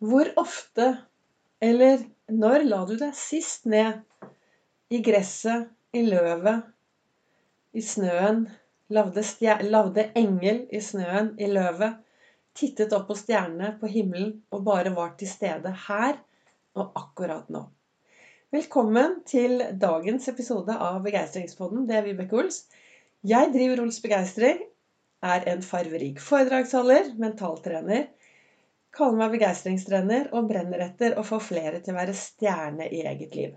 Hvor ofte eller når la du deg sist ned i gresset, i løvet, i snøen, lagde, lagde engel i snøen, i løvet, tittet opp på stjernene, på himmelen, og bare var til stede her og akkurat nå? Velkommen til dagens episode av Begeistringspodden. Det er Vibeke Ols. Jeg driver Ols Begeistring, er en farverik foredragsholder, mentaltrener kaller meg begeistringstrener og brenner etter å få flere til å være stjerne i eget liv.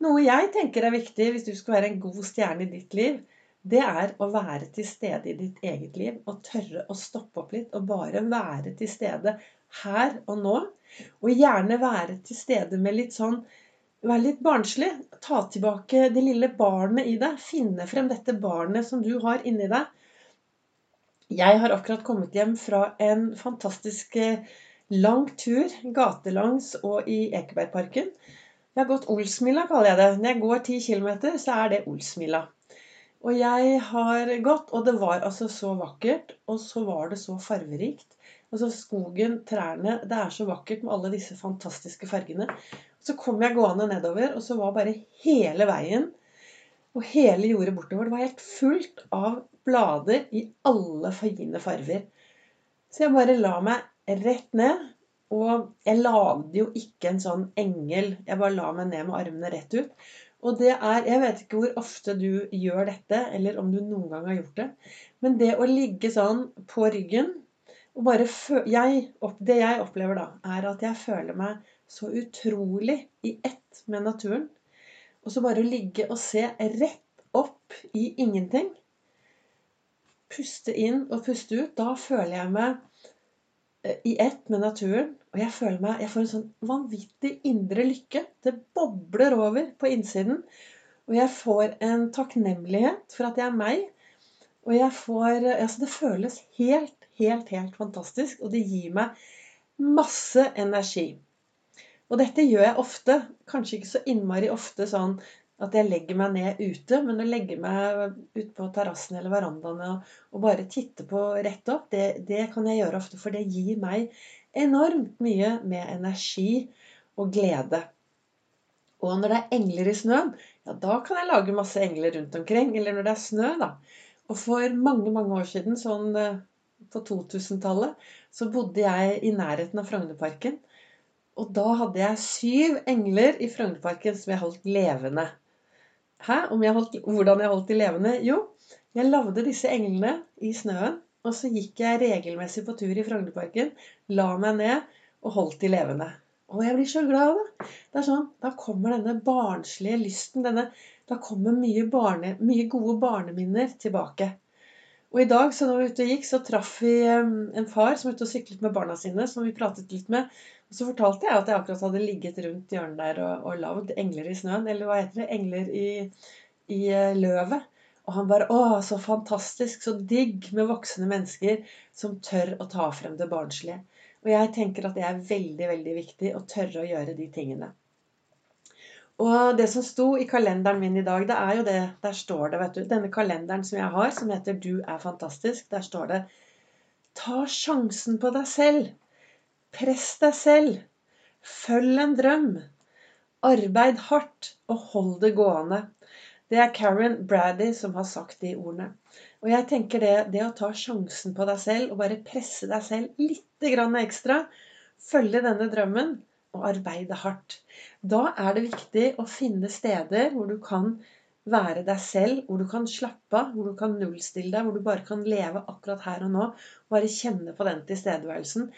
Noe jeg tenker er viktig hvis du skal være en god stjerne i ditt liv, det er å være til stede i ditt eget liv og tørre å stoppe opp litt og bare være til stede her og nå. Og gjerne være til stede med litt sånn Være litt barnslig. Ta tilbake det lille barnet i deg. Finne frem dette barnet som du har inni deg jeg har akkurat kommet hjem fra en fantastisk eh, lang tur gatelangs og i Ekebergparken. Jeg har gått Olsmila, kaller jeg det. Når jeg går ti km, så er det Olsmila. Og jeg har gått, og det var altså så vakkert, og så var det så farverikt. Altså skogen, trærne Det er så vakkert med alle disse fantastiske fargene. Så kom jeg gående nedover, og så var bare hele veien og hele jordet bortover. Det var helt fullt av blader i alle fine farver. Så jeg bare la meg rett ned. Og jeg lagde jo ikke en sånn engel. Jeg bare la meg ned med armene rett ut. Og det er Jeg vet ikke hvor ofte du gjør dette, eller om du noen gang har gjort det. Men det å ligge sånn på ryggen og bare jeg, Det jeg opplever da, er at jeg føler meg så utrolig i ett med naturen. Og så bare å ligge og se rett opp i ingenting. Puste inn og puste ut. Da føler jeg meg eh, i ett med naturen. Og jeg føler meg, jeg får en sånn vanvittig indre lykke. Det bobler over på innsiden. Og jeg får en takknemlighet for at jeg er meg. Og jeg får Altså, det føles helt, helt, helt fantastisk. Og det gir meg masse energi. Og dette gjør jeg ofte. Kanskje ikke så innmari ofte sånn at jeg legger meg ned ute, men å legge meg ut på terrassen eller verandaen og, og, bare titte på rett opp, det, det, kan jeg gjøre ofte. For det gir meg enormt mye med energi og glede. Og når det er engler i snøen, ja, da kan jeg lage masse engler rundt omkring. Eller når det er snø, da. Og for mange, mange år siden, sånn eh, på 2000-tallet, så bodde jeg i nærheten av Frognerparken. Og da hadde jeg syv engler i Frognerparken som jeg holdt levende. Hæ? Jeg holdt, hvordan jeg holdt de levende? Jo, jeg lagde disse englene i snøen. Og så gikk jeg regelmessig på tur i Frognerparken, la meg ned og holdt de levende. Og jeg blir så glad av det. Det er sånn, Da kommer denne barnslige lysten. Denne, da kommer mye, barne, mye gode barneminner tilbake. Og i dag så når vi ute og gikk, så traff vi en far som var ute og syklet med barna sine, som vi pratet litt med. Og så fortalte jeg at jeg akkurat hadde ligget rundt hjørnet der og, og lagd engler i snøen. Eller hva heter det? Engler i, i eh, løvet. Og han bare Å, så fantastisk, så digg med voksne mennesker som tør å ta frem det barnslige. Og jeg tenker at det er veldig, veldig viktig å tørre å gjøre de tingene. Og det som sto i kalenderen min i dag, det er jo det Der står det, vet du Denne kalenderen som jeg har, som heter 'Du er fantastisk', der står det Ta sjansen på deg selv. Press deg selv. Følg en drøm. Arbeid hardt, og hold det gående. Det er Karen Brady som har sagt de ordene. Og jeg tenker det, det å ta sjansen på deg selv og bare presse deg selv litt ekstra, følge denne drømmen, og arbeide hardt. Da er det viktig å finne steder hvor du kan være deg selv, hvor du kan slappe av, hvor du kan nullstille deg, hvor du bare kan leve akkurat her og nå. Bare kjenne på den tilstedeværelsen.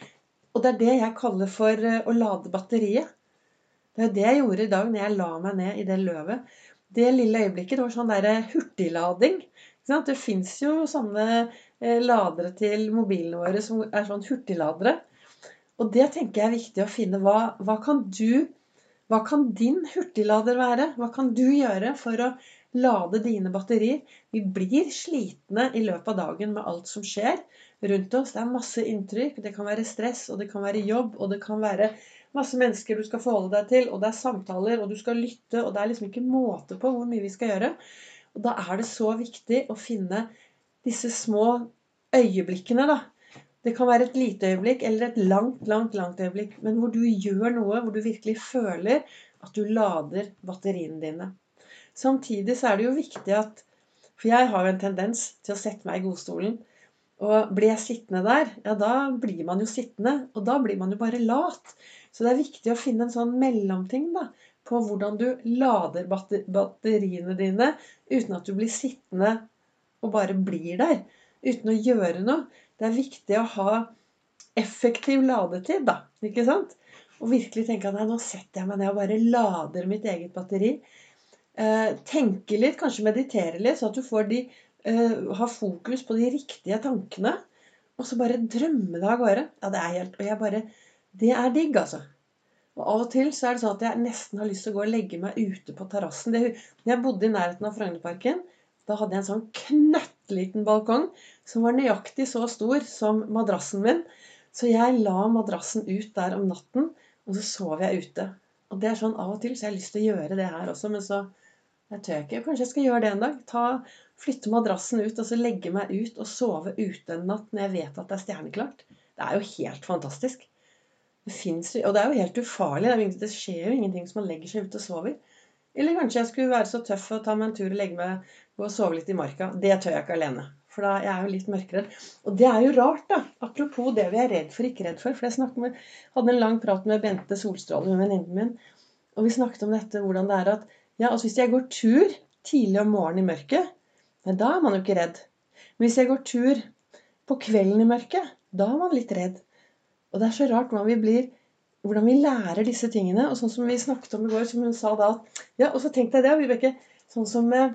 Og det er det jeg kaller for eh, å lade batteriet. Det er det jeg gjorde i dag når jeg la meg ned i det løvet. Det lille øyeblikket det var sånn der hurtiglading. Det fins jo sånne eh, ladere til mobilene våre som er sånn hurtigladere. Og det tenker jeg er viktig å finne. Hva, hva, kan du Hva kan din hurtiglader være? Hva kan du gjøre for å lade dine batterier? Vi blir slitne i løpet av dagen med alt som skjer rundt oss. Det er masse inntrykk. Det kan være stress, og det kan være jobb, og det kan være masse mennesker du skal forholde deg til, og det er samtaler, og du skal lytte, og det er liksom ikke måte på hvor mye vi skal gjøre. Og da er det så viktig å finne disse små øyeblikkene, da Det kan være et lite øyeblikk eller et langt, langt, langt øyeblikk. Men hvor du gjør noe, hvor du virkelig føler at du lader batteriene dine. Samtidig så er det jo viktig at For jeg har jo en tendens til å sette meg i godstolen. Og blir jeg sittende der, ja, da blir man jo sittende. Og da blir man jo bare lat. Så det er viktig å finne en sånn mellomting da, på hvordan du lader batteriene dine uten at du blir sittende og bare blir der. Uten å gjøre noe. Det er viktig å ha effektiv ladetid, da. Ikke sant? Og virkelig tenke at nei, nå setter jeg meg ned og bare lader mitt eget batteri. Eh, tenke litt, kanskje meditere litt, så at du får de eh, fokus på de riktige tankene. Og så bare drømme deg av gårde. Ja, det er helt Og jeg bare Det er digg, altså. Og av og til så er det sånn at jeg nesten har lyst til å gå og legge meg ute på terrassen. Når jeg bodde i nærheten av Frognerparken, da hadde jeg en sånn knøttliten balkong som var nøyaktig så stor som madrassen min. Så jeg la madrassen ut der om natten, og så sov jeg ute. Og det er sånn av og til så jeg har lyst til å gjøre det her også, men så jeg tør ikke. Kanskje jeg skal gjøre det en dag. Ta, flytte madrassen ut og så legge meg ut og sove ute en natt når jeg vet at det er stjerneklart. Det er jo helt fantastisk. Det finnes, og det er jo helt ufarlig. Det skjer jo ingenting som man legger seg ute og sover. Eller kanskje jeg skulle være så tøff og ta meg en tur og legge meg og sove litt i marka. Det tør jeg ikke alene. For da jeg er jo litt mørkredd. Og det er jo rart, da. Apropos det vi er redd for, ikke redd for. For jeg med, hadde en lang prat med Bente Solstråle, hun venninnen min. Og vi snakket om dette, hvordan det er at ja, altså hvis jeg går tur tidlig om morgenen i mørket, men da er man jo ikke redd. Men hvis jeg går tur på kvelden i mørket, da er man litt redd. Og det er så rart hvordan vi blir hvordan vi lærer disse tingene. Og sånn som vi snakket om i går, som hun sa da Ja, og så tenkte jeg det, Vibeke. Sånn som med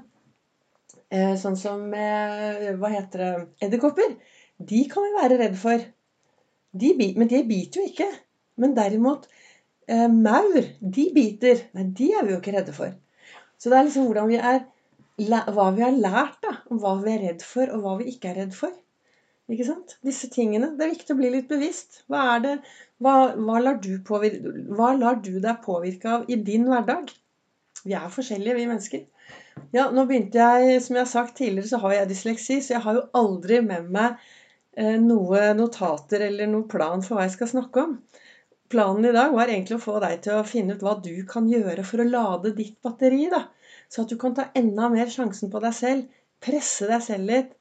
eh, Sånn som med Hva heter det Edderkopper. De kan vi være redd for. De, men de biter jo ikke. Men derimot eh, maur, de biter. Nei, de er vi jo ikke redde for. Så det er liksom hvordan vi er Hva vi har lært da, om hva vi er redd for, og hva vi ikke er redd for. Ikke sant? Disse tingene. Det er viktig å bli litt bevisst. Hva, er det, hva, hva, lar, du hva lar du deg påvirke av i din hverdag? Vi er forskjellige, vi mennesker. Ja, nå begynte jeg, Som jeg har sagt tidligere, så har jeg dysleksi, så jeg har jo aldri med meg eh, noe notater eller noen plan for hva jeg skal snakke om. Planen i dag var egentlig å få deg til å finne ut hva du kan gjøre for å lade ditt batteri. da. Så at du kan ta enda mer sjansen på deg selv. Presse deg selv litt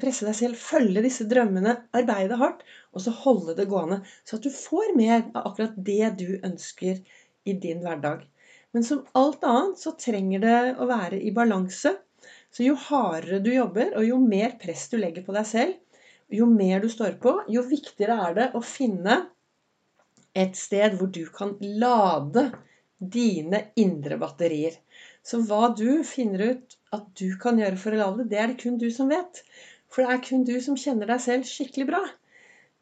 presse deg selv, følge disse drømmene, arbeide hardt, og så holde det gående. Så at du får mer av akkurat det du ønsker i din hverdag. Men som alt annet så trenger det å være i balanse. Så jo hardere du jobber, og jo mer press du legger på deg selv, jo mer du står på, jo viktigere er det å finne et sted hvor du kan lade dine indre batterier. Så hva du finner ut at du kan gjøre for å lade det, det er det kun du som vet. For det er kun du som kjenner deg selv skikkelig bra.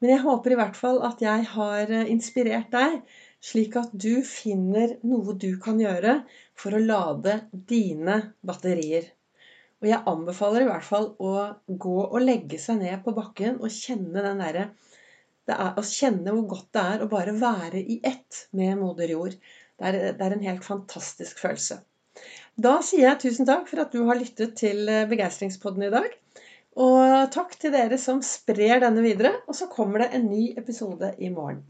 Men jeg håper i hvert fall at jeg har eh, inspirert deg, slik at du finner noe du kan gjøre for å lade dine batterier. Og jeg anbefaler i hvert fall å gå og legge seg ned på bakken og kjenne den derre Å kjenne hvor godt det er å bare være i ett med moder jord. Det er, det er en helt fantastisk følelse. Da sier jeg tusen takk for at du har lyttet til eh, Begeistringspodden i dag. Og takk til dere som sprer denne videre. Og så kommer det en ny episode i morgen.